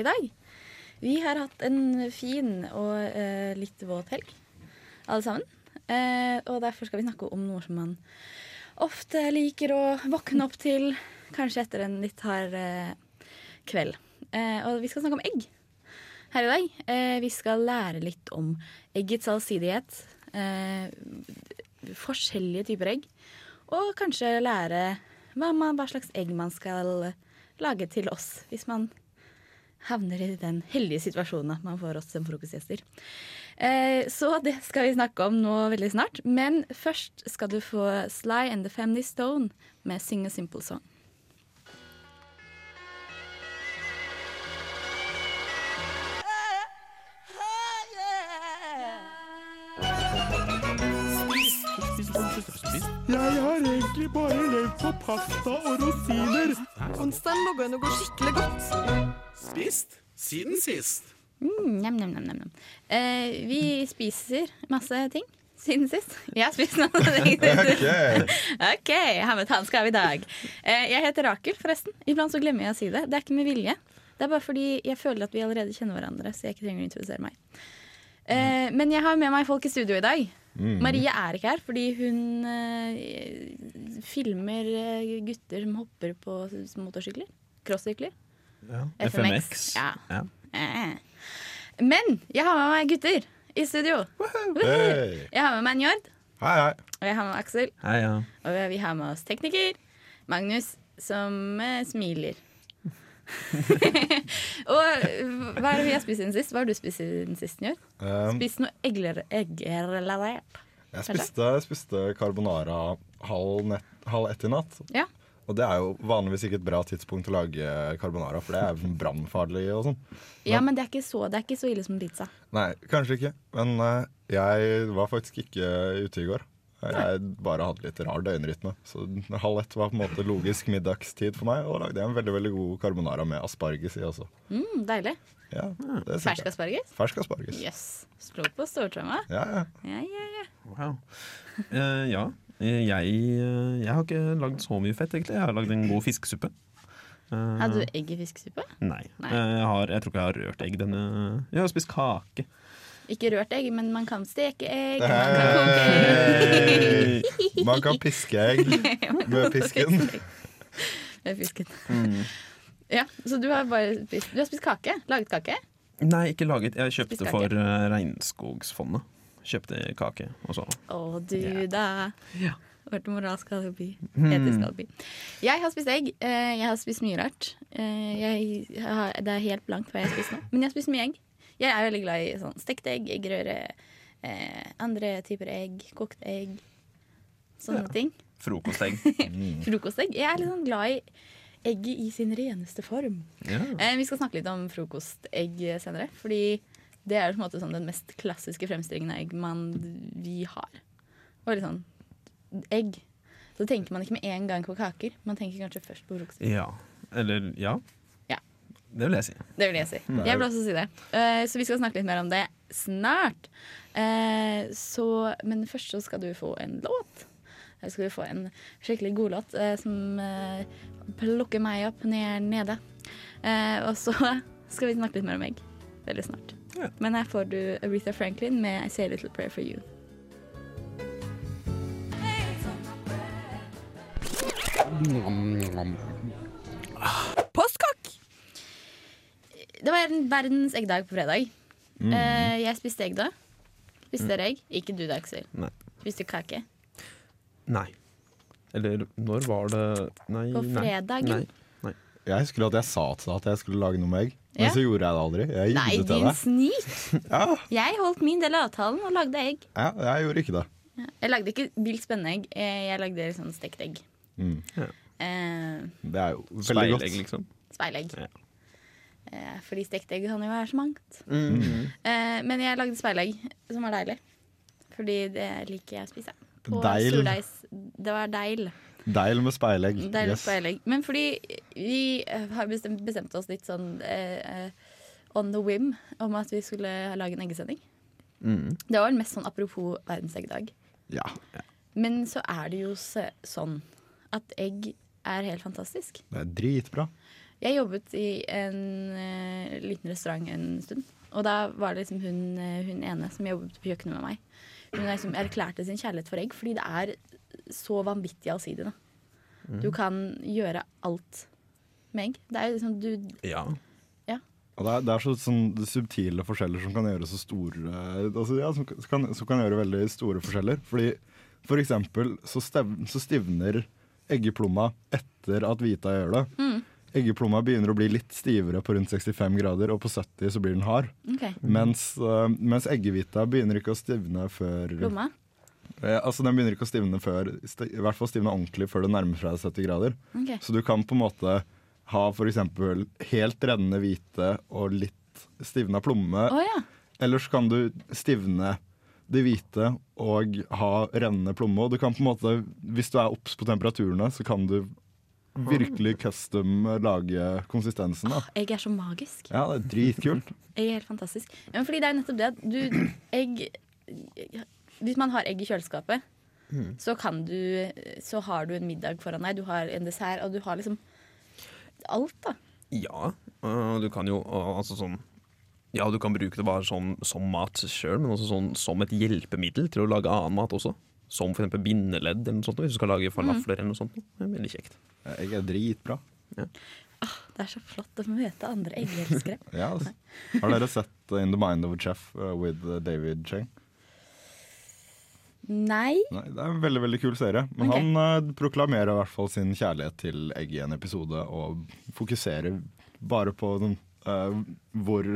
I dag. Vi har hatt en fin og eh, litt våt helg, alle sammen. Eh, og derfor skal vi snakke om noe som man ofte liker å våkne opp til, kanskje etter en litt hard eh, kveld. Eh, og vi skal snakke om egg her i dag. Eh, vi skal lære litt om eggets allsidighet, eh, forskjellige typer egg, og kanskje lære hva, man, hva slags egg man skal lage til oss hvis man havner i den heldige situasjonen at man får oss som frokostgjester. Eh, så det skal vi snakke om nå veldig snart. Men først skal du få Sly and the Family Stone med Sing a Simple Song. Jeg har egentlig bare levd på pasta og rosiner. Onsdagen lå an å gå skikkelig godt. Spist siden sist. Mm, nem, nem, nem, nam. Eh, vi spiser masse ting siden sist. Vi har spist noen ting siden sist. OK, her med tann skal vi i dag. Eh, jeg heter Rakel, forresten. Iblant så glemmer jeg å si det. Det er ikke med vilje. Det er bare fordi jeg føler at vi allerede kjenner hverandre, så jeg ikke trenger å introdusere meg. Eh, men jeg har med meg folk i studio i dag. Marie er ikke her fordi hun eh, filmer eh, gutter som hopper på motorsykler. Crossykler. FMX. Ja. Ja. Eh. Men jeg har med meg gutter i studio. Hey. Jeg har med meg Njord, Hei, hei. og jeg har med Aksel. Hei, ja. Og vi har med oss tekniker Magnus, som eh, smiler. og hva er det vi har spist siden sist? Hva har du spist siden sist, Njord? Um, Spist noe eggerelatert? jeg spiste, spiste carbonara halv, nett, halv ett i natt. Ja. Og det er jo vanligvis ikke et bra tidspunkt å lage carbonara, for det er brannfarlig og sånn. ja, men det er, ikke så, det er ikke så ille som pizza. Nei, kanskje ikke. Men uh, jeg var faktisk ikke ute i går. Jeg bare hadde litt rar døgnrytme. Så halv ett var på en måte logisk middagstid for meg. Og da lagde jeg en veldig veldig god carbonara med asparges i også. Mm, deilig. Ja, det synes Fersk jeg. asparges? Fersk asparges. Jøss. Yes. Slo på stortromma. Ja, ja. Ja, ja, ja. Wow. Uh, ja. Eh, Jeg, eh, jeg har ikke lagd så mye fett, egentlig. Jeg har lagd en god fiskesuppe. Eh, Hadde du egg i fiskesuppe? Nei. Nei. Eh, Jeg, har, jeg tror ikke jeg har rørt egg denne Jeg har spist kake. Ikke rørt egg, men man kan steke egg. Man kan koke egg. Hey. Man kan piske egg med pisken. Med pisken. Mm. Ja, Så du har bare spist, du har spist kake? Laget kake? Nei, ikke laget. Jeg kjøpte for Regnskogsfondet. Kjøpte kake, og så Å, du da. Ja. Vårt moralsk alibi. Hmm. Etisk alibi. Jeg har spist egg. Eh, Jeg har spist mye rart. Eh, Jeg har, det er helt blankt hva jeg har spist nå. Men jeg har spist mye egg. Jeg er veldig glad i sånn stekte egg, eggerøre, eh, andre typer egg, kokte egg. Sånne Ja. ting. frokostegg. Frokostegg. Jeg er litt sånn glad i egget i sin reneste form. Ja. Eh, vi skal snakke litt om frokostegg senere. Fordi det er på en måte sånn den mest klassiske fremstillingen av egg man, vi har. Og litt sånn egg. Så tenker man ikke med en gang på kaker. Man tenker kanskje først på frokost. ja. Eller ja. Ja. Det vil jeg si. Det vil jeg si. Jeg vil også si det. Eh, så vi skal snakke litt mer om det snart. Eh, så, men først så skal du få en låt. Her skal du få en skikkelig god låt eh, som eh, plukker meg opp ned, nede. Eh, og så skal vi snakke litt mer om egg veldig snart. Ja. Men her får du Aretha Franklin med I Say a Little Prayer for You. Postkokk! Det var en verdens eggdag på fredag. Eh, jeg spiste egg da. Spiste dere egg? Ikke du da, Aksel. Nei. Spiste kake. Nei. Eller når var det Nei. På fredagen? Nei. Jeg husker at jeg sa til deg at jeg skulle lage noe med egg, men Ja. så gjorde jeg det aldri. Jeg Nei, det din deg. snik! Ja, Jeg holdt min del av avtalen og lagde egg. ja, jeg gjorde ikke det. Jeg lagde ikke vilt spennende egg. Eh, Jeg lagde sånn stekt egg. Mm. Eh, Det er jo veldig godt. Speilegg, liksom. speilegg. Ja. Eh, fordi stekt egg kan jo være så mangt. Mm. Eh, men jeg lagde speilegg, som var deilig. Fordi det liker jeg å spise. På Deil. Det var deil. Deil med speilegg. Deil Yes. speilegg. Men fordi vi eh, har bestemt, bestemt oss litt sånn eh, eh, on the whim om at vi skulle lage en eggesending. Mm. Det var vel mest sånn apropos verdens eggdag. Ja. Men så er det jo sånn at egg er helt fantastisk. Det er dritbra. Jeg jobbet i en eh, liten restaurant en stund. Og da var det liksom hun, hun ene som jobbet på kjøkkenet med meg. Hun liksom erklærte sin kjærlighet for egg fordi det er så vanvittig allsidig. Da. Du kan gjøre alt med egg. Det er jo liksom du Ja. Og det er, det er så sånn subtile forskjeller som kan gjøre så store altså, ja, som, kan, som kan gjøre veldig store forskjeller. Fordi for eksempel så, stev, så stivner eggeplomma etter at hvita gjør det. Mm. Eggeplomma begynner å bli litt stivere på rundt 65 grader, og på 70 så blir den hard. Okay. Mens, uh, mens eggehvita begynner ikke å stivne før Plomma. Eh, altså Den begynner ikke å stivne før sti- I hvert fall stivne ordentlig før det nærmer seg 70 grader. Okay. Så du kan på en måte ha f.eks. helt rennende hvite og litt stivna plomme. Oh, ja. Eller så kan du stivne det hvite og ha rennende plomme. Og du kan på en måte, hvis du er obs på temperaturene, så kan du virkelig custom lage konsistensen. da. Egg er så magisk. Ja, det er dritkult. jeg er helt fantastisk. Ja, fordi det er nettopp det at du Egg Hvis man har egg i kjøleskapet, så kan du Så har du en middag foran deg, du har en dessert, og du har liksom alt, da. Ja, øh, du kan jo øh, altså sånn Ja, du kan bruke det bare sånn som mat sjøl, men også sånn som et hjelpemiddel til å lage annen mat også. Som eksempel bindeledd eller noe sånt, hvis du skal lage falafler eller noe sånt. Det er veldig kjekt. Egg er dritbra. Det er så flott å møte andre eggelskere. Ja, altså. Har dere sett In the Mind of a Chef uh, with David Cheng? Nei. Nei, Det er en veldig veldig kul serie. Men okay. han uh, proklamerer i hvert fall sin kjærlighet til egg i en episode, og fokuserer bare på den, uh, hvor,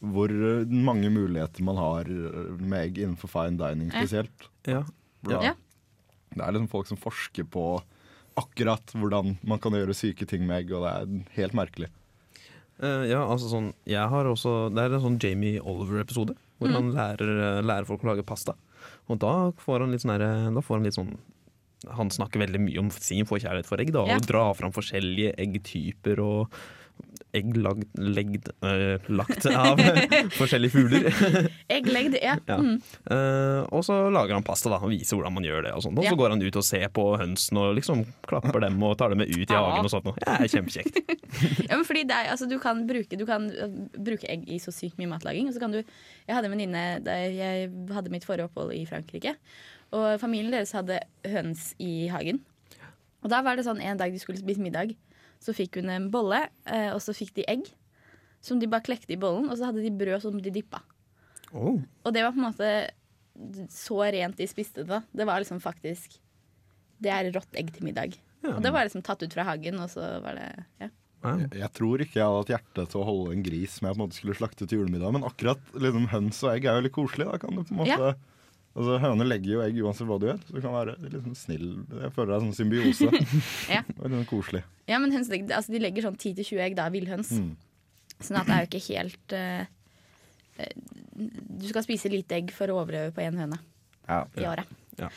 hvor mange muligheter man har med egg innenfor fine dining spesielt. Ja. Ja. Ja. Det er liksom folk som forsker på akkurat hvordan man kan gjøre syke ting med egg, og det er helt merkelig. Uh, ja, altså sånn Jeg har også Det er en sånn Jamie Oliver-episode hvor han lærer, eh, lærer folk å lage pasta. Og da får han litt sånn Da får han litt sånn Han snakker veldig mye om sin forkjærlighet for egg, da, Ja. og drar fram forskjellige eggtyper og egg lagd, legd, øh, lagt av forskjellige fugler. Egglegd, ja. Ja. Mm. Uh, og så lager han pasta da, og viser hvordan man gjør det. Og, sånt. og Ja. så går han ut og ser på hønsene og liksom klapper dem og tar dem med ut i hagen. og sånt. er kjempekjekt. ja men fordi det er, altså, du, kan bruke, du kan uh, bruke egg i så sykt mye matlaging. Og så kan du, jeg hadde en venninne da jeg hadde mitt forrige opphold i Frankrike. Og familien deres hadde høns i hagen. Og da var det sånn en dag de skulle spise middag, så fikk hun en bolle, eh, og så fikk de egg. Som de bare klekte i bollen, og så hadde de brød som de dippa. Oh. Og det var på en måte så rent de spiste det. Det var liksom faktisk Det er rått egg til middag. Ja. Og det var liksom tatt ut fra hagen, og så var det ja. Ja. Jeg, jeg tror ikke jeg hadde hatt hjerte til å holde en gris som jeg på en måte skulle slakte til julemiddag, men akkurat liksom, høns og egg er jo litt koselig. Da kan du på en måte Ja. Altså, Høner legger jo egg uansett hva du gjør, så du kan være litt sånn snill. Jeg føler det er sånn symbiose. Ja. Det er litt sånn koselig. Ja, men høns, altså, de legger sånn 10-20 egg, da, villhøns. Mm. Sånn at det er jo ikke helt eh, Du skal spise lite egg for å overleve på én høne Ja. i året. Ja.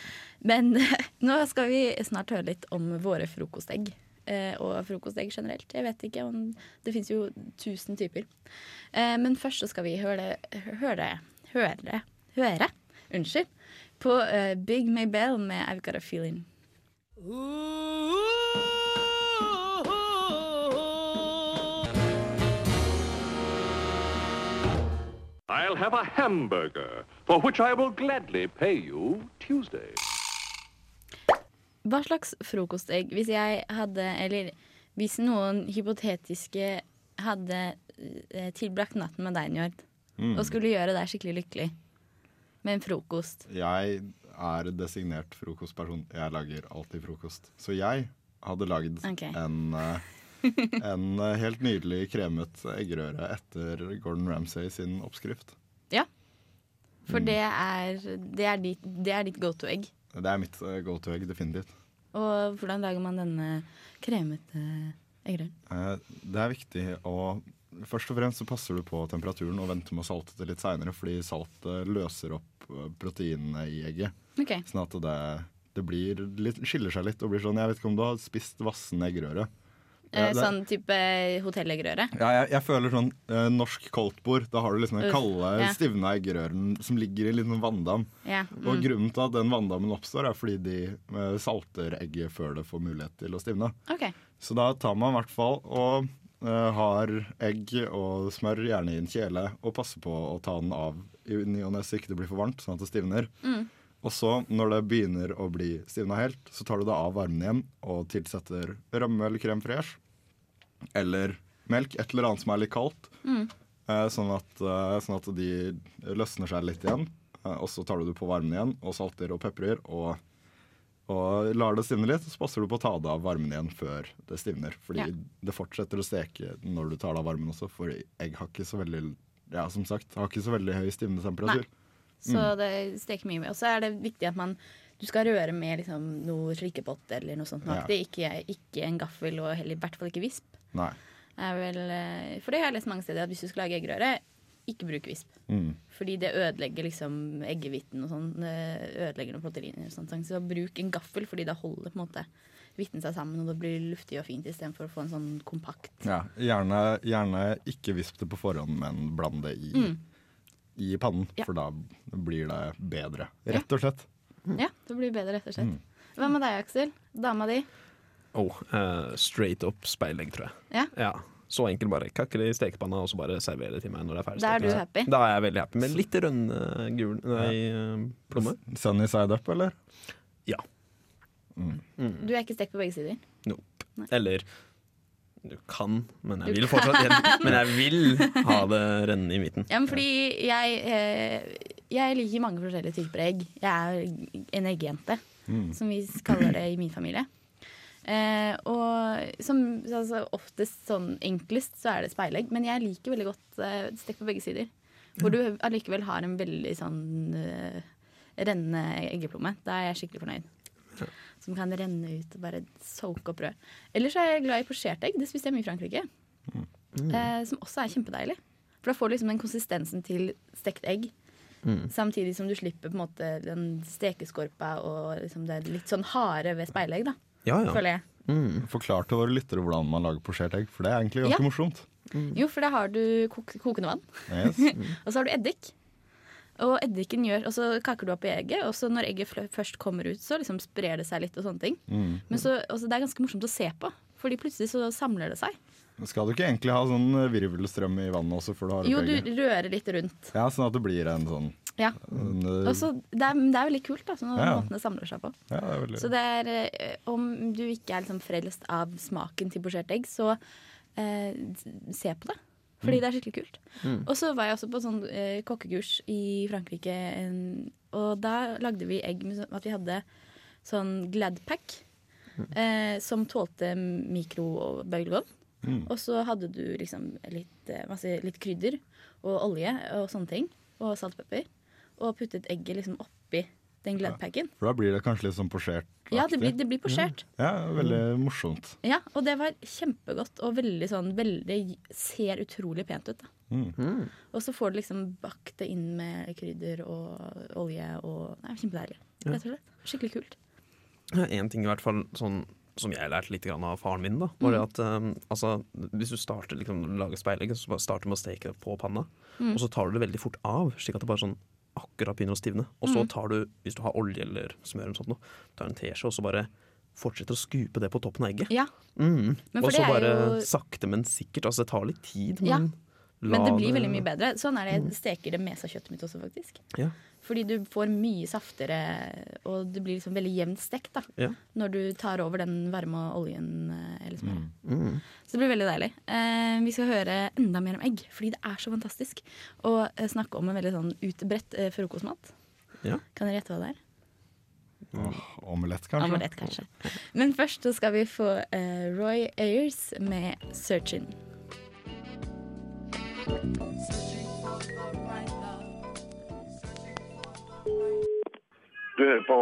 Men nå skal vi snart høre litt om våre frokostegg. eh, og frokostegg generelt. Jeg vet ikke om Det fins jo tusen typer. Eh, men først så skal vi høre Høre Høre, høre Unnskyld. På uh, Big Maybell med I've Got A Feeling. I'll have a hamburger, for which I will gladly pay you Tuesday. Hva slags frokostegg Hvis jeg hadde Eller hvis noen hypotetiske hadde eh, tilbrakt natten med deg, Njord, Mm. og skulle gjøre deg skikkelig lykkelig med en frokost Jeg er designert frokostperson. Jeg lager alltid frokost. Så jeg hadde lagd okay. en, eh, en eh, helt nydelig kremet eggerøre etter Gordon Ramsay sin oppskrift. Ja. For Mm. det er, det er ditt, det er ditt go to-egg. Det er mitt eh, go to-egg, definitivt. Og hvordan lager man denne kremete eggerøren? Det er viktig å først og fremst så passer du på temperaturen og venter med å salte det litt seinere, fordi saltet løser opp eh, proteinene i egget. Okay. Sånn at det, det blir litt, skiller seg litt og blir sånn Jeg vet ikke om du har spist vassen eggerøre? Eh, det- sånn type hotelleggerøre. Ja, jeg, jeg føler sånn eh, norsk koldtbord. Da har du liksom den Uff, kalde, ja. stivna eggerøren som ligger i en liten vanndam. Ja. Og Mm. grunnen til at den vanndammen oppstår, er fordi de eh, salter egget før det får mulighet til å stivne. Okay. Så da tar man i hvert fall og eh, har egg og smør gjerne i en kjele, og passer på å ta den av i ny og ne så ikke det blir for varmt, sånn at det stivner. Mm. Og så, når det begynner å bli stivna helt, så tar du det av varmen igjen og tilsetter rømme eller krem fresh. Eller melk, et eller annet som er litt kaldt. Mm. Eh, sånn, at, eh, sånn at de løsner seg litt igjen. Eh, og så tar du det på varmen igjen og salter og peprer. Og, og lar det stivne litt, så passer du på å ta det av varmen igjen før det stivner. Fordi Ja. det fortsetter å steke når du tar det av varmen også, for egg har ikke så veldig ja, som sagt, har ikke så veldig høy stivnetemperatur. Så Mm. det steker mye mer. Og så er det viktig at man du skal røre med liksom, noe slikkepott eller noe sånt. Ja. Ikke, ikke en gaffel, og heller, i hvert fall ikke visp. Er vel, eh, for det har jeg lest mange steder, at hvis du skal lage eggerøre, ikke bruk visp. Mm. Fordi det ødelegger liksom eggehviten og sånn. det Ødelegger noen proteiner og sånt. Så bruk en gaffel, fordi da holder på en måte hvitten seg sammen, og det blir luftig og fint istedenfor å få en sånn kompakt. Ja, gjerne, gjerne ikke visp det på forhånd, men bland det i, Mm. i pannen. Ja. For da blir det bedre, rett og slett. Ja, det blir bedre, rett og slett. Mm. Hva med deg, Aksel? Dama di? Oh, uh, straight up speiling, tror jeg. Ja. Ja. Så enkelt bare. Kakke det i stekepanna og så bare servere det til meg når det er ferdig. Da er du happy? Da er jeg veldig happy. Med litt rønne gul nei, eh, plomme. Sunny side up, eller? Ja. Du er ikke stekt på begge sider? Nope. Nei. Eller du kan, men jeg Du vil fortsatt Men jeg vil ha det rennende i midten. Ja, men fordi jeg, eh, jeg liker mange forskjellige typer egg. Jeg er en eggjente, Mm. som vi kaller det i min familie. Eh, og som altså, oftest sånn enklest så er det speilegg, men jeg liker veldig godt eh, stekt på begge sider. Hvor du allikevel har en veldig sånn eh, rennende eggeplomme. Da er jeg skikkelig fornøyd. Som kan renne ut og bare soake opp brød. Ellers er jeg glad i posjert egg. Det spiste jeg mye i Frankrike. Eh, som også er kjempedeilig. For da får du liksom den konsistensen til stekt egg. Mm. Samtidig som du slipper på en måte den stekeskorpa og liksom det litt sånn harde ved speilegg, da. Ja, ja. Føler jeg. Mm. Forklar til våre lyttere hvordan man lager posjert egg, for det er egentlig ganske Ja. morsomt. Jo, for da har du kok kokende vann, Yes. og så har du eddik. Og eddiken gjør, og så kaker du opp i egget, og så når egget først kommer ut, så liksom sprer det seg litt og sånne ting. Mm. Men så, også, det er ganske morsomt å se på, fordi plutselig så samler det seg. Skal du ikke egentlig ha sånn virvelstrøm i vannet også før du har Jo, du rører litt rundt. Ja, sånn at det blir en sånn Ja. eh, Og så, det, er, det er veldig kult, da, sånn Ja. måten det samler seg på. ja, det veldig Så det er, eh, om du ikke er liksom frelst av smaken til posjert egg, så eh, se på det. Fordi det er skikkelig kult. Og så var jeg også på sånn eh, kokkekurs i Frankrike, en, og da lagde vi egg med at vi hadde sånn Gladpack. Eh, som tålte mikrobølgeovn. Mm. Og så hadde du liksom litt, eh, masse, litt krydder og olje og sånne ting. Og salt og puttet egget liksom oppi den Gladpacken. For da blir det kanskje litt sånn posjert? Ja, det blir, det blir posjert. Ja, veldig morsomt. Ja, og det var kjempegodt og veldig sånn veldig, Ser utrolig pent ut. da. Mm. Og så får du liksom bakt det inn med krydder og olje og Nei, kjempedeilig. Rett og slett. Skikkelig kult. En ting i hvert fall sånn, som jeg lærte litt av faren min, da, var det at um, altså, hvis du starter liksom, lager speilegg, så bare starter med å steke det på panna, og så tar du det veldig fort av, slik at det bare sånn akkurat begynner å stivne. Og så tar du, hvis du har olje eller smør, eller sånt, tar en teskje og så bare fortsetter å skupe det på toppen av egget. Ja, Mm. Men Og så bare jo- sakte, men sikkert. Altså, det tar litt tid, Ja, men det blir veldig mye bedre. Sånn er det Mm. jeg steker det mesa-kjøttet mitt også, faktisk. Ja. Fordi du får mye saftere, og det blir liksom veldig jevnt stekt da. Ja. når du tar over den varme oljen eh, eller smøret. Mm. Så det blir veldig deilig. Eh, vi skal høre enda mer om egg, fordi det er så fantastisk. Og eh, snakke om en veldig sånn utbredt eh, frokostmat. Ja. Kan dere gjette hva det er? Oh, omelett, kanskje? Omelett, kanskje. Men først så skal vi få eh, Roy Ayers med 'Searchin'. Du hører på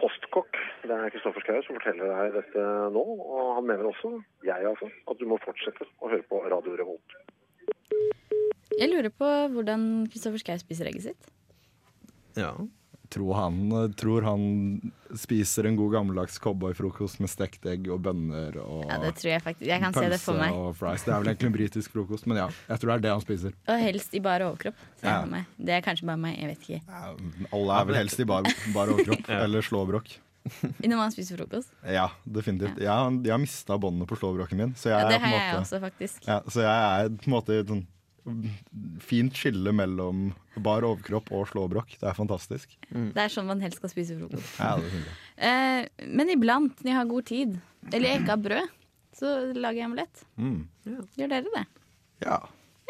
Postkokk. Det er Kristoffer Schou som forteller deg dette nå. Og han mener også, jeg altså, at du må fortsette å høre på Radio Revolt. Jeg lurer på hvordan Kristoffer Schou spiser egget sitt. Ja. Tror han, tror han spiser en god gammeldags cowboyfrokost med stekt egg og bønner og Ja, det tror jeg faktisk. Jeg kan se det for meg. og fries. Det er vel egentlig en britisk frokost, men ja. Jeg tror det er det han spiser. Og helst i bar overkropp. Ja. meg. Det er kanskje bare meg, jeg vet ikke. Ja, alle er vel helst i bar, bar overkropp eller slåbrok. Når man spiser frokost. Ja, definitivt. Jeg, har- jeg har mista båndene på slåbroken min, så jeg, Ja, det har jeg også, faktisk. ja, så jeg er på en måte sånn fint skille mellom bar overkropp og slåbrok. Det er fantastisk. Det er sånn man helst skal spise frokost. Ja, det synes jeg. Eh, men iblant, når jeg har god tid, eller jeg ikke har brød, så lager jeg omelett. Mm. Gjør dere det? Ja.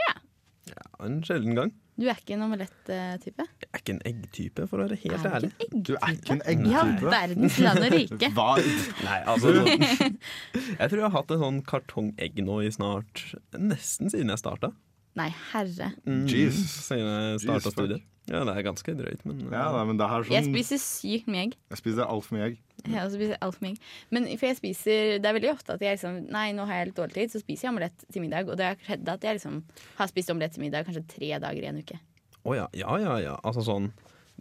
ja. En sjelden gang. Du er ikke en omelett-type? Jeg er ikke en eggtype, for å være helt Er du ærlig. Du er ikke en eggtype. verdens land og rike. Hva? Nei, altså Jeg tror jeg har hatt en sånn kartongegg nå i snart Nesten siden jeg starta. Nei, herre. Mm, Jesus. Siden jeg starta studiet. Ja, det er ganske drøyt, men Ja, nei, men det er Jeg sånn spiser sykt mye egg. Jeg spiser altfor mye egg. Jeg spiser alt for mye egg. Men for jeg spiser, det er veldig ofte at jeg liksom Nei, nå har jeg litt dårlig tid, så spiser jeg omelett til middag. Og det har skjedd at jeg liksom har spist omelett til middag kanskje tre dager i en uke. Å ja, ja, ja, ja. Altså sånn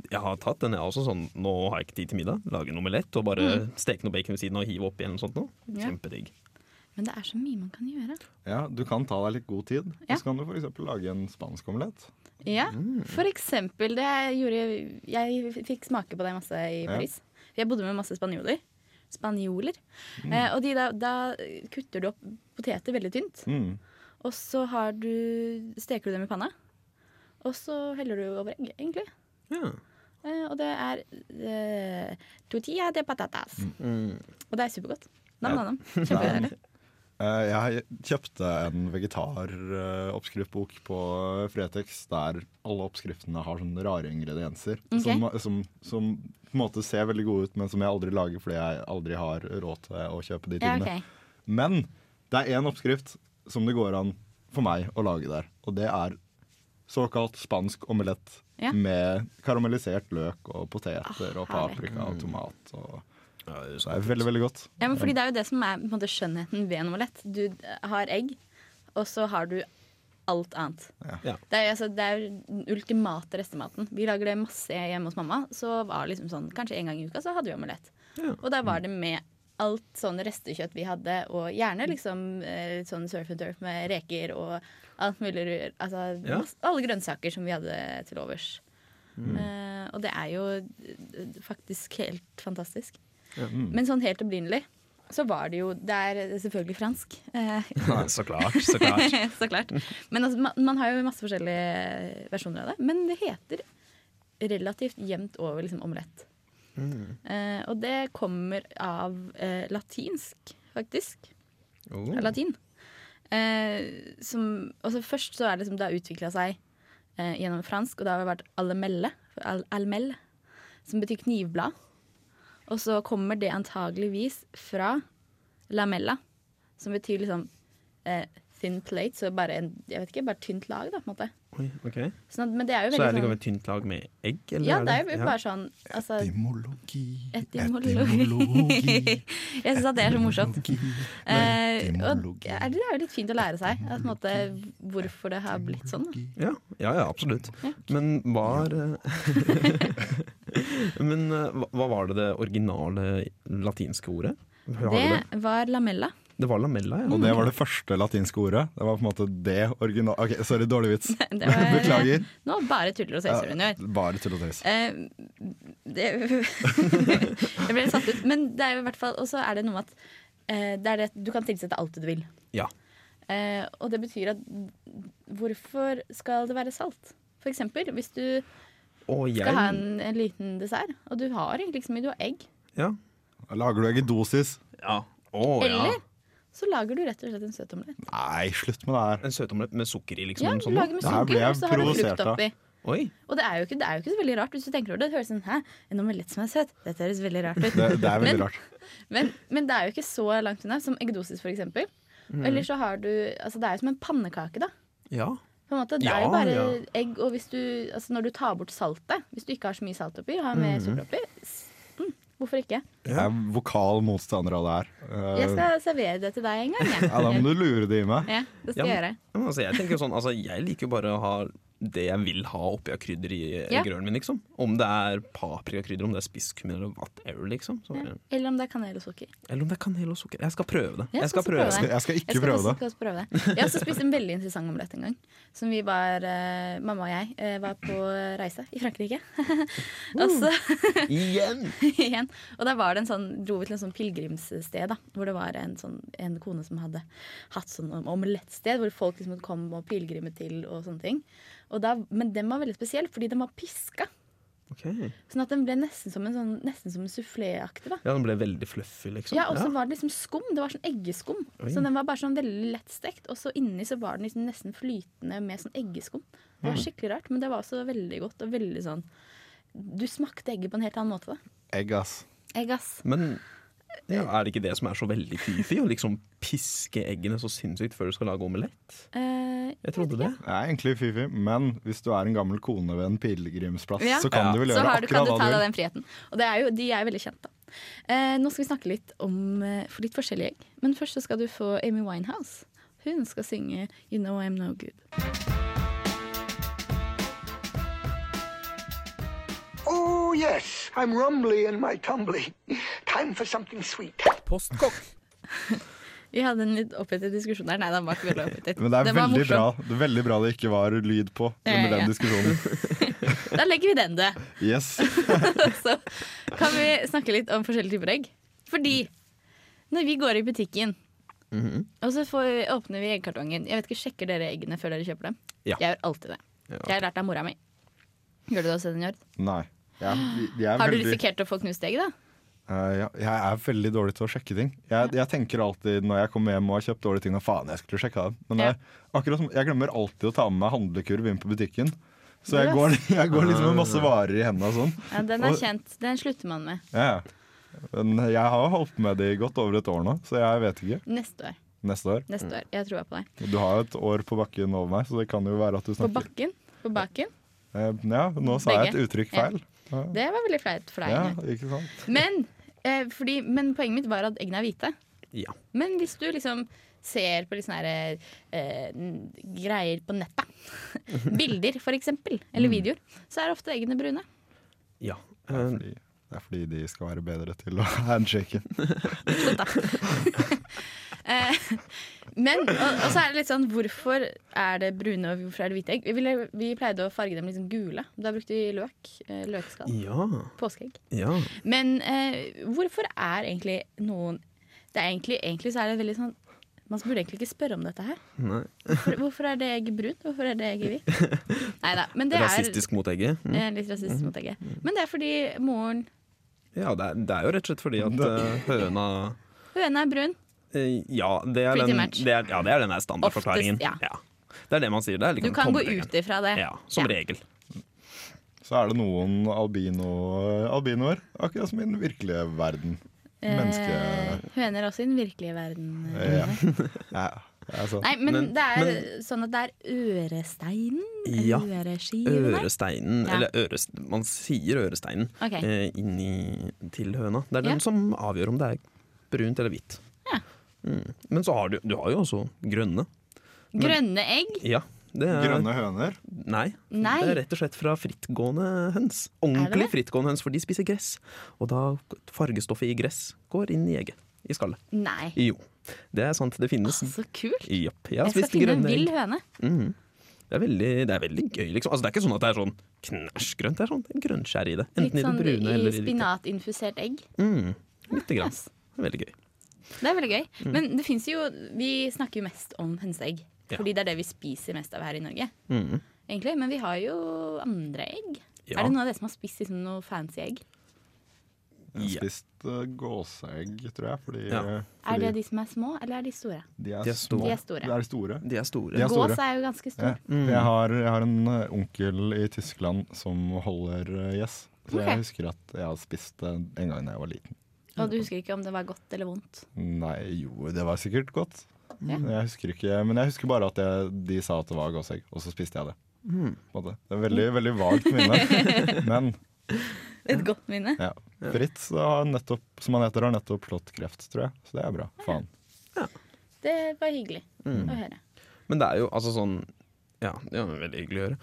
Jeg har tatt den, jeg også. Sånn, nå har jeg ikke tid til middag. Lage en omelett og bare steke noe bacon ved siden av og hive oppi eller noe sånt. Mm. Ja. Kjempedigg. Men det er så mye man kan gjøre. Ja, Du kan ta deg litt god tid. Ja. Så kan du f.eks. lage en spansk omelett. Ja, for eksempel det gjorde Jeg fikk smake på det masse i Ja. Paris. Jeg bodde med masse spanjoler. Spanjoler. Eh, og de da, da kutter du opp poteter veldig tynt. Mm. Og så har du, steker du dem i panna. Og så heller du over egg, egentlig. Ja. Eh, og det er eh, tortilla de patatas. Mm. Og det er supergodt. Nam-nam. Kjempedeilig. Eh, Jeg kjøpte en vegetaroppskriftbok på Fretex der alle oppskriftene har sånne rare ingredienser. Okay. Som, som, som på en måte ser veldig gode ut, men som jeg aldri lager fordi jeg aldri har råd til å kjøpe de Ja, tingene. Men det er én oppskrift som det går an for meg å lage der. Og det er såkalt spansk omelett Ja. med karamellisert løk og poteter Ah, og herlig. paprika og tomat. Og Ja, det er veldig, veldig godt. Ja, men fordi Det er jo det som er på en måte, skjønnheten ved en omelett. Du har egg, og så har du alt annet. Ja. Det er, altså, jo den ultimate restematen. Vi lager det masse hjemme hos mamma. Så var det liksom sånn, Kanskje en gang i uka så hadde vi omelett. Ja. Og da var det med alt sånn restekjøtt vi hadde, og gjerne liksom eh, sånn surf and turf med reker og alt mulig. Altså, Ja. masse, alle grønnsaker som vi hadde til overs. Eh, og det er jo eh, faktisk helt fantastisk. Mm. Men sånn helt opprinnelig så var det jo Det er selvfølgelig fransk. Eh, Så klart. Så klart. så klart. Men altså, man, man har jo masse forskjellige versjoner av det. Men det heter relativt jevnt over liksom, omelett. Eh, og det kommer av eh, latinsk, faktisk. Oh. Latin. Eh, som, først så er det liksom, det har utvikla seg eh, gjennom fransk, og det har vært almelle, al almel, som betyr knivblad. Og så kommer det antageligvis fra lamella, som betyr liksom eh, thin plate, så bare en, jeg vet ikke, bare tynt lag, da, på en måte. Oi, ok. Sånn at, men det er jo Så er det liksom sånn et tynt lag med egg? Eller Ja, det er jo ja. bare sånn altså, Etymologi, Etymologi. Jeg syns at det er så morsomt. Eh, og det er det er jo litt fint å lære seg at, måte, hvorfor det har blitt sånn. Da. Ja, ja, ja absolutt. Ja. Men var Men eh, hva- var det det originale latinske ordet? Har det? Det var lamella. det var lamella, ja. Og det var det første latinske ordet. Det var på en måte det originale Ok, Sorry, dårlig vits. Var- Beklager. Nå bare tuller og tøyser hun gjør. Bare tull og tøys. Uh, det Jeg ble satt ut. Men det er jo i hvert fall Og så er det noe med at uh, det er det, du kan tilsette alt du vil. Ja. Uh, og det betyr at hvorfor skal det være salt? For eksempel hvis du Og jeg skal ha en, en liten dessert, og du har egentlig ikke så mye, du har egg. Ja. Lager du egg i dosis? ja. Å, ja. Eller så lager du rett og slett en søtomlett. Nei, slutt med det her. En søtomelett med sukker i, liksom? Ja, du sånn lager med Det her ble sukker, jeg og så har du provosert frukt av. oppi. Oi. Og det er, jo ikke, det er jo ikke så veldig rart hvis du tenker over det. Det høres sånn, Hæ, en omelett som er søt? Dette høres veldig rart ut. Det, det er veldig Men- rart. Men, men det er jo ikke så langt unna, som eggdosis for eksempel. Mm. Eller så har du Altså det er jo som en pannekake, da. Ja. På en måte, det Ja, er jo bare ja. egg, og hvis du Altså når du tar bort saltet, hvis du ikke har så mye salt oppi, har mer Mm. sukker oppi, mm, Hvorfor ikke? Jeg er vokal motstander av det her. Uh, Jeg skal servere det til deg en gang. Jeg. ja, da må du lure det i meg. Ja, det skal Ja, jeg gjøre. Men altså, jeg sånn, altså, jeg liker jo bare å ha det jeg vil ha oppi av krydder i Ja. grøten min, liksom. Om det er paprikakrydder, om det er spisskummin eller whatever, liksom. Så, Ja. Eller om det er kanel og sukker. Eller om det er kanel og sukker. Jeg skal prøve det. Ja, jeg skal prøve prøve. Jeg skal ikke Jeg skal prøve det. skal prøve det. Jeg har også spist en veldig interessant omelett en gang. Som vi var, uh, mamma og jeg uh, var på reise i Frankrike. og så Igjen! igjen. Og da var det en sånn, dro vi til en sånn pilegrimssted da, hvor det var en, sånn, en kone som hadde hatt sånn omelettsted hvor folk liksom kom og pilegrimet til og sånne ting. Da, men den var veldig spesiell fordi den var piska. Ok. Sånn at den ble nesten som en, sånn, nesten som en soufflé-aktig. Ja, den ble veldig fluffy, liksom. Ja, Og så var det liksom skum. Det var sånn eggeskum. Oi. Så den var bare sånn veldig lettstekt. Og så inni så var den liksom nesten flytende med sånn eggeskum. Det Mm. var skikkelig rart, men det var også veldig godt. Og veldig sånn Du smakte egget på en helt annen måte. Egg, ass. Egg, ass. Men ja, er det ikke det som er så veldig fifi? Å liksom piske eggene så sinnssykt før du skal lage omelett? Uh, Jeg trodde det. Det er egentlig fifi, men hvis du er en gammel kone ved en pilegrimsplass, Ja. så kan Ja. du vel så akkurat har du, kan du ta deg den friheten. Og det er jo, de er jo veldig kjent, da. Eh, nå skal vi snakke litt om eh, for litt forskjellige egg. Men først så skal du få Amy Winehouse. Hun skal synge You Know I'm No Good. Oh, yes, I'm rumbly in my tumbly. Time for something sweet. Postkokk. Vi hadde en litt opphetet diskusjon der. Nei, den var ikke veldig opphetet. Men det er veldig bra. det er veldig bra det ikke var lyd på Ja, under ja. den diskusjonen. Da legger vi den død. Yes. Så kan vi snakke litt om forskjellige typer egg. Fordi når vi går i butikken, Mhm. og så får, åpner vi eggkartongen Jeg vet ikke, Sjekker dere eggene før dere kjøper dem? Ja. Jeg gjør alltid det. Ja. Jeg har lært av mora mi. Gjør du det også, Senjord? Nei. Jeg, jeg, er Har du veldig, risikert å få knust egg, da? Eh, ja, jeg er veldig dårlig til å sjekke ting. Jeg, jeg tenker alltid når jeg kommer hjem og har kjøpt dårlige ting, at faen, jeg skulle sjekka dem. Men Ja. jeg, akkurat som, jeg glemmer alltid å ta med meg handlekurv inn på butikken. Så jeg Yes. går, jeg går liksom med masse varer i hendene og sånn. Ja, Den er Og- kjent. Den slutter man med. Ja. Men jeg har holdt med det i godt over et år nå, så jeg vet ikke. Neste år. Neste år. Neste år. Jeg tror på deg. Du har jo et år på bakken over meg, så det kan jo være at du snakker På bakken. På baken. Eh, Ja, nå sa jeg et uttrykk feil. Ja, Det var veldig flaut for deg. ja ikke sant? Men, eh, fordi, men poenget mitt var at eggene er hvite. Ja. Men hvis du liksom ser på litt sånne her, eh, greier på nettet, bilder for eksempel, eller videoer, så er ofte eggene brune. ja. Det er, Eh, fordi, det er fordi de skal være bedre til å handshake. Slutt, da. eh, men, og, og så er det litt sånn, hvorfor er det brune og hvorfor er det hvite egg? Vi, ville, vi pleide å farge dem liksom gule. Da brukte vi løk. Eh, løkskall. ja. Påskeegg. Ja. Men eh, hvorfor er egentlig noen det er egentlig, egentlig så er det veldig sånn Man burde egentlig ikke spørre om dette her. Hvorfor, hvorfor er det egget brunt? Hvorfor er det egget hvitt? Nei da. Men det er Rasistisk mot egget. Mm. eh, litt rasistisk mot egget. Men det er fordi moren Ja, det er, det er jo rett og slett fordi at høna Høna er brun. Eh, Ja, det er Pretty den, much. det er, ja, det er den der standardforklaringen. Oftest, ja. Det er det man sier. Det er Du liksom kan gå tommelfingeren. ut ifra det. Ja, som Ja. regel. Så er det noen albino, albinoer, akkurat som i den virkelige verden. Menneske... Eh, høner er også i den virkelige verden. eh, Ja. Ja. Nei, men, Men- det er men- sånn at det er øresteinen? Ja. Øresteinen, Ja. eller ørest, man sier øresteinen, okay. eh, inni til høna. Det er den Ja. som avgjør om det er brunt eller hvitt. Ja. Mm. Men så har du, du har jo også grønne. Grønne egg? Ja, det er, Grønne høner. Nei, Nei. det er rett og slett fra frittgående høns. Ordentlig frittgående høns, for de spiser gress. Og da fargestoffet i gress går inn i egget. I skallet. Nei. Jo, det er sant. Det finnes. Så kult. Japp. Jeg Jeg skal finne en vill høne. Mm. Det er, veldig, det er veldig gøy, liksom. Altså, det er ikke sånn at det er sånn knæsjgrønt. Det er sånn grønnskjær i det. Enten i sånn i eller i spinatinfusert egg. Mm, lite grann. Det er veldig gøy. Det er veldig gøy. Men det finnes jo Vi snakker jo mest om hønseegg. Ja. Fordi det er det vi spiser mest av her i Norge. Mm. Egentlig. Men vi har jo andre egg. Ja. Er det noen av dere som har spist liksom, noe fancy egg? Jeg har spist uh, gåseegg, tror jeg. Fordi, Ja. fordi Er det de som er små, eller er de store? de er, De er store. små. De er store. De er store. De er store. De er store. Gås er jo ganske Ja. stor. Mm. Jeg, har, jeg har en uh, onkel i Tyskland som holder uh, gjess. Så okay. jeg husker at jeg har spist det en gang da jeg var liten. Og du husker ikke om det var godt eller vondt? Nei, jo, det var sikkert godt. Ja. Jeg husker ikke, men jeg husker bare at jeg, de sa at det var gåsegg, og så spiste jeg det. Mm. Det er veldig, veldig vagt minne. Men Et godt minne. Ja. Fritz, har nettopp, som han heter, har nettopp slått kreft, tror jeg. Så det er bra. Faen. Det var hyggelig Mm. å høre. Men det er jo altså sånn Ja, det var veldig hyggelig å høre.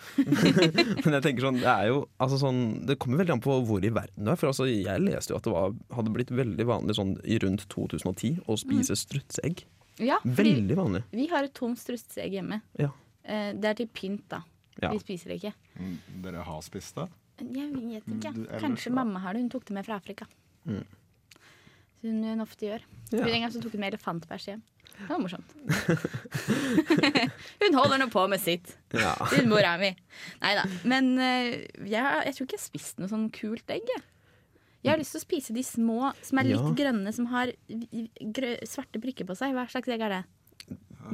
Men jeg tenker sånn, det er jo altså sånn Det kommer veldig an på hvor i verden du er. For altså, jeg leste jo at det var, hadde blitt veldig vanlig sånn i rundt 2010 å spise strutseegg. Ja, Veldig vanlig. vi har et tomt strutseegg hjemme. Ja. Eh, Det er til pynt, da. Ja. Vi spiser det ikke. Mm, Dere har spist det? Jeg vet ikke. Kanskje mamma har det. Hun tok det med fra Afrika. Mm. Som hun ofte gjør. Ja. En gang så tok hun med elefantbæsj hjem. Det var morsomt. hun holder nå på med sitt. Ja. Hun mora mi. Nei da. Men eh, jeg, jeg tror ikke jeg har spist noe sånn kult egg. Jeg har lyst til å spise de små som er litt Ja. grønne, som har grø svarte prikker på seg. Hva slags egg er det?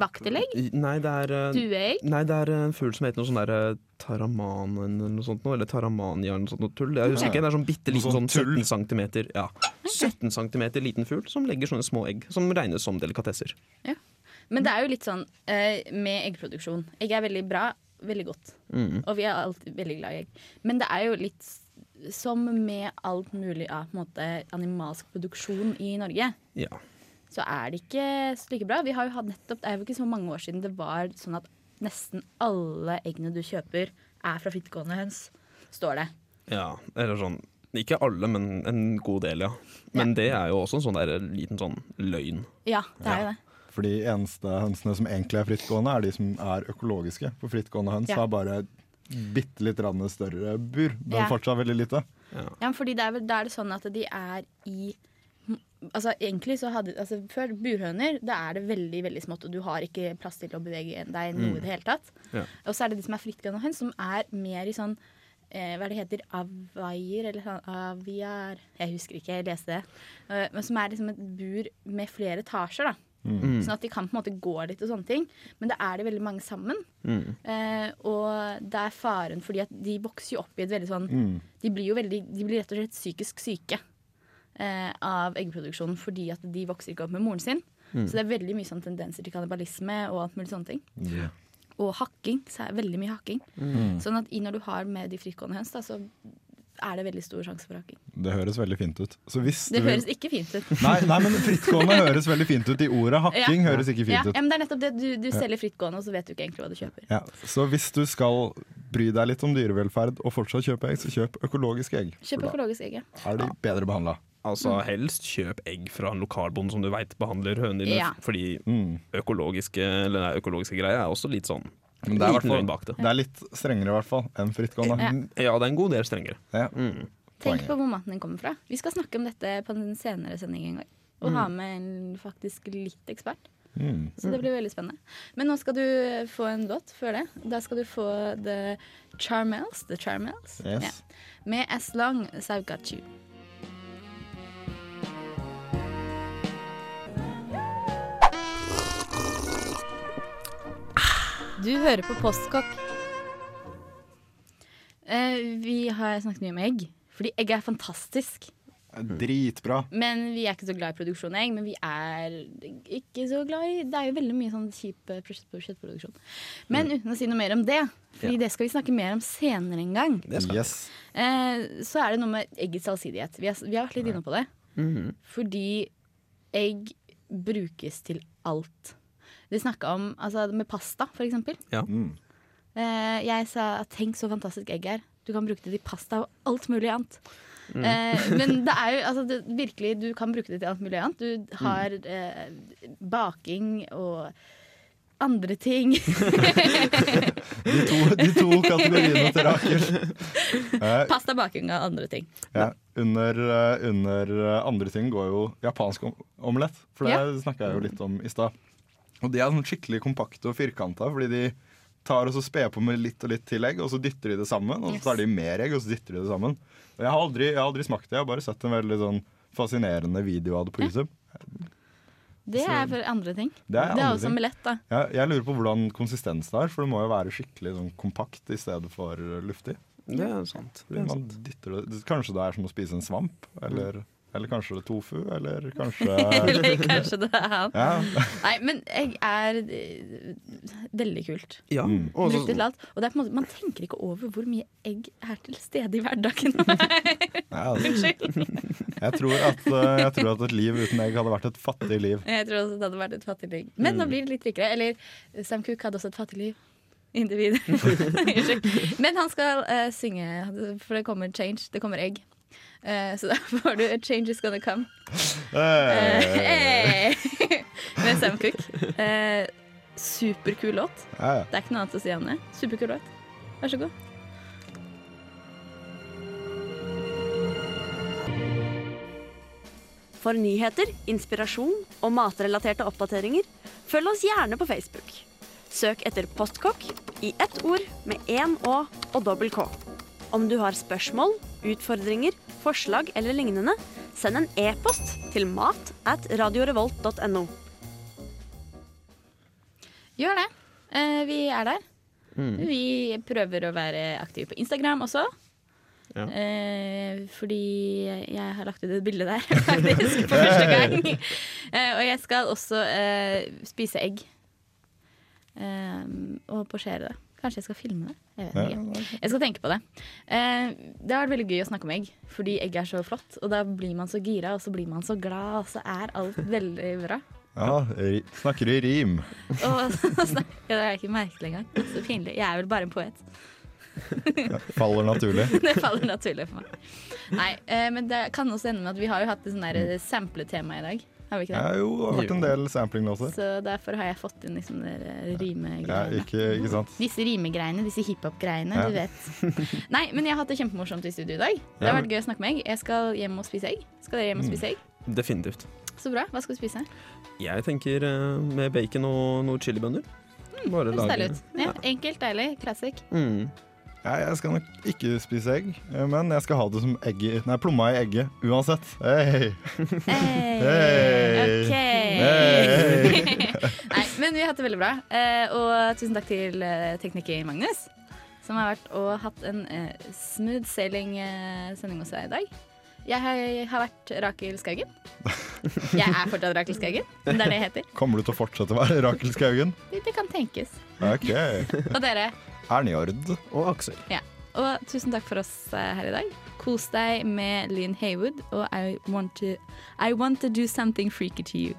Vaktelegg? Nei, det er eh, Dueegg? Nei, det er en fugl som heter noe sånn der eh, Taramanen eller noe sånt noe, eller Taramania eller noe sånt noe tull. Jeg husker Ja. ikke, det er sånn bitte liten sånn sånn 17 cm ja, 17 centimeter liten fugl som legger sånne små egg som regnes som delikatesser. Men det er jo litt sånn eh, med eggproduksjon. Egg er veldig bra, veldig godt. Mm. Og vi er alltid veldig glad i egg. Men det er jo litt som med alt mulig av ja, animalsk produksjon i Norge. Ja. Så er det ikke så like bra. Vi har jo hatt nettopp, Det er jo ikke så mange år siden det var sånn at nesten alle eggene du kjøper, er fra frittgående høns. Står det. ja. Eller sånn Ikke alle, men en god del, ja. Men det er jo også en sånn der liten sånn løgn. Ja, det er jo det. For de eneste hønsene som egentlig er frittgående, er de som er økologiske. For frittgående høns Ja. har bare bitte litt større bur, men Ja. fortsatt veldig lite. Ja, ja fordi det er, er det sånn at de er i Altså egentlig så hadde altså Før burhøner, da er det veldig veldig smått, og du har ikke plass til å bevege deg noe Mm. i det hele tatt. Ja. Og så er det de som er frittgående høns, som er mer i sånn eh, Hva er det heter? Avaier? Eller sånn aviar Jeg husker ikke, jeg leste det. Uh, men som er liksom et bur med flere etasjer, da. Mm. Sånn at de kan på en måte gå litt og sånne ting. Men da er det veldig mange sammen. Mm. Eh, og det er faren fordi at de vokser jo opp i et veldig sånn Mm. De blir jo veldig, de blir rett og slett psykisk syke eh, av eggproduksjonen fordi at de vokser ikke opp med moren sin. Mm. Så det er veldig mye sånn tendenser til kannibalisme og alt mulig sånne ting. Yeah. Og hakking. Så er det veldig mye hakking. Mm. Sånn at i når du har med de frittgående høns, da, så er det veldig stor sjanse for hakking. Det høres veldig fint ut. Så hvis Det høres ikke fint ut. Nei, nei, men frittgående høres veldig fint ut i ordet. Hakking høres ikke ja, fint ut. ja, men det er nettopp det. Du, du selger frittgående, og så vet du ikke egentlig hva du kjøper. Ja, så hvis du skal bry deg litt om dyrevelferd og fortsatt kjøpe egg, så kjøp økologiske egg. Kjøp økologiske økologisk egg, ja. er de bedre behandla. Altså helst kjøp egg fra en lokalbonde som du veit behandler hønene dine. Ja. Fordi Mm. økologiske, eller nei, økologiske greier er også litt sånn Men det er, det. det er litt strengere i hvert fall enn frittgående. Ja. Ja, det er en god del strengere. Ja. Mm. Tenk på hvor maten din kommer fra. Vi skal snakke om dette på en senere sending en gang. Og Mm. ha med en faktisk litt ekspert. Mm. Så det blir veldig spennende. Men nå skal du få en låt før det. Da skal du få The Charmels. The Charmels. Yes. Ja. Med As Long As I've Got You. Du hører på Postkokk. Eh, vi har snakket mye om egg, fordi egg er fantastisk. Dritbra. Men vi er ikke så glad i produksjon av egg. Men vi er ikke så glad i Det er jo veldig mye sånn kjip eh, kjøttproduksjon. Men uten å si noe mer om det, Fordi det skal vi snakke mer om senere en gang, Yes. eh, så er det noe med eggets allsidighet. Vi har, vi har vært litt inne på det. Mhm. Fordi egg brukes til alt. Vi snakka om altså, med pasta, for eksempel. Mm. Eh, jeg sa tenk så fantastisk egg er. Du kan bruke det til pasta og alt mulig annet. Eh, men det er jo altså, det, virkelig, du kan bruke det til alt mulig annet. Du har eh, baking og andre ting. De, to, de to kategoriene til Rakel. Eh, Pasta, baking og andre ting. ja, under, eh, under andre ting går jo japansk omelett. For det Ja. snakka jeg jo litt om i stad. Og de er sånn skikkelig kompakte og firkanta, fordi de tar og så sper på med litt og litt tillegg, og så dytter de det sammen. Og så tar de mer egg, og så dytter de det sammen. Og jeg har aldri, jeg har aldri smakt det, jeg har bare sett en veldig sånn fascinerende video av det på YouTube. Det er for andre ting. Det er andre også omelett, da. Jeg, jeg lurer på hvordan konsistens det er, for det må jo være skikkelig sånn kompakt i stedet for luftig. Det er sant. Det er sant. dytter det, kanskje det er som å spise en svamp, eller Eller kanskje det er tofu, eller kanskje Eller kanskje det er han. Ja. Nei, men egg er eh, veldig kult. Ja, Mm. og så- Brukt til alt. Og det er på en måte, man tenker ikke over hvor mye egg er til stede i hverdagen. Altså. jeg, tror at, eh, jeg tror at et liv uten egg hadde vært et fattig liv. Jeg tror også det hadde vært et fattig liv. Men nå blir det litt rikere. Eller Sam Cook hadde også et fattig liv. Individ. Unnskyld. Men han skal uh, synge, for det kommer change. Det kommer egg. Eh, så da får du 'A change is gonna come'. Hey. Eh, Med Sam Cooke. Eh, superkul låt. ja, ja. Det er ikke noe annet å si om det. Superkul låt. Vær så god. For nyheter, inspirasjon og matrelaterte oppdateringer, følg oss gjerne på Facebook. Søk etter Postkokk i ett ord med én Å og dobbel K. Om du har spørsmål, utfordringer, forslag eller lignende, send en e-post til mat at radiorevolt.no. Gjør det. Eh, vi er der. Vi prøver å være aktive på Instagram også. Ja. Eh, fordi jeg har lagt ut et bilde der, faktisk, for første gang. Eh, og jeg skal også eh, spise egg. Eh, og posjere det. Kanskje jeg skal filme det. Jeg vet ikke. Jeg skal tenke på det. Eh, det har vært veldig gøy å snakke om egg, fordi egg er så flott. Og da blir man så gira, og så blir man så glad, og så er alt veldig bra. ja snakker snakker i rim. Og Det er ikke merkelig engang. Så pinlig. Jeg er vel bare en poet. Faller naturlig. Det faller naturlig for meg. Nei, eh, men det kan også ende med at vi har jo hatt et der sampletema i dag. Har vi ikke Ja, jo, det har vært en del samplinglåter. Så derfor har jeg fått inn liksom de rimegreiene. Ja, ikke, ikke sant? Disse rimegreiene, disse hiphop-greiene, Ja. du vet. Nei, men jeg har hatt det kjempemorsomt i studio i dag. Det har vært gøy å snakke med egg. Jeg skal hjem og spise egg. Skal dere hjem og spise egg? Definitivt. Så bra. Hva skal du spise? Jeg tenker eh, med bacon og noen chilibønner. Bare Høres lage. Ja, enkelt, deilig, classic. Mm. Jeg skal nok ikke spise egg, eh, men jeg skal ha det som egg i, nei, plomma i egget uansett. Hei! Hey. Hey. OK. Hey. Nei, men vi har hatt det veldig bra. Eh, og tusen takk til eh, tekniker Magnus, som har vært og hatt en smooth sailing-sending hos deg i dag. Jeg har, har vært Rakel Skaugen. Jeg er fortsatt Rakel Skaugen, men det er det jeg heter. Kommer du til å fortsette å være Rakel Skaugen? Det, det kan tenkes. Ok. Og dere. Ernjord. Og Aksel. Ja. Og tusen takk for oss eh, her i dag. Kos deg med Lynn Haywood og I want to, I want to do something freaky to you.